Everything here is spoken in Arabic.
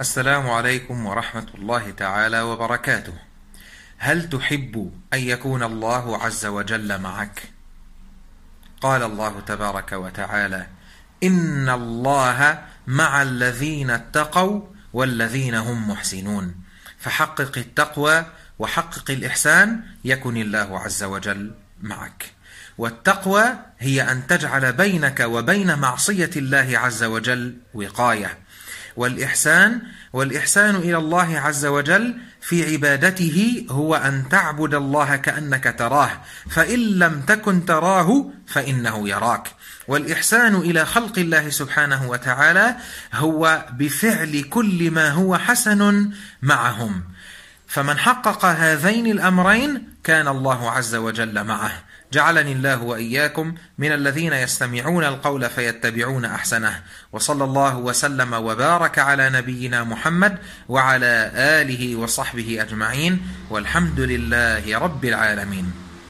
السلام عليكم ورحمة الله تعالى وبركاته. هل تحب أن يكون الله عز وجل معك؟ قال الله تبارك وتعالى إن الله مع الذين اتقوا والذين هم محسنون. فحقق التقوى وحقق الإحسان يكن الله عز وجل معك. والتقوى هي أن تجعل بينك وبين معصية الله عز وجل وقاية. والإحسان والإحسان إلى الله عز وجل في عبادته هو أن تعبد الله كأنك تراه فإن لم تكن تراه فإنه يراك. والإحسان إلى خلق الله سبحانه وتعالى هو بفعل كل ما هو حسن معهم. فمن حقق هذين الأمرين كان الله عز وجل معه. جعلني الله وإياكم من الذين يستمعون القول فيتبعون أحسنه. وصلى الله وسلم وبارك على نبينا محمد وعلى آله وصحبه أجمعين. والحمد لله رب العالمين.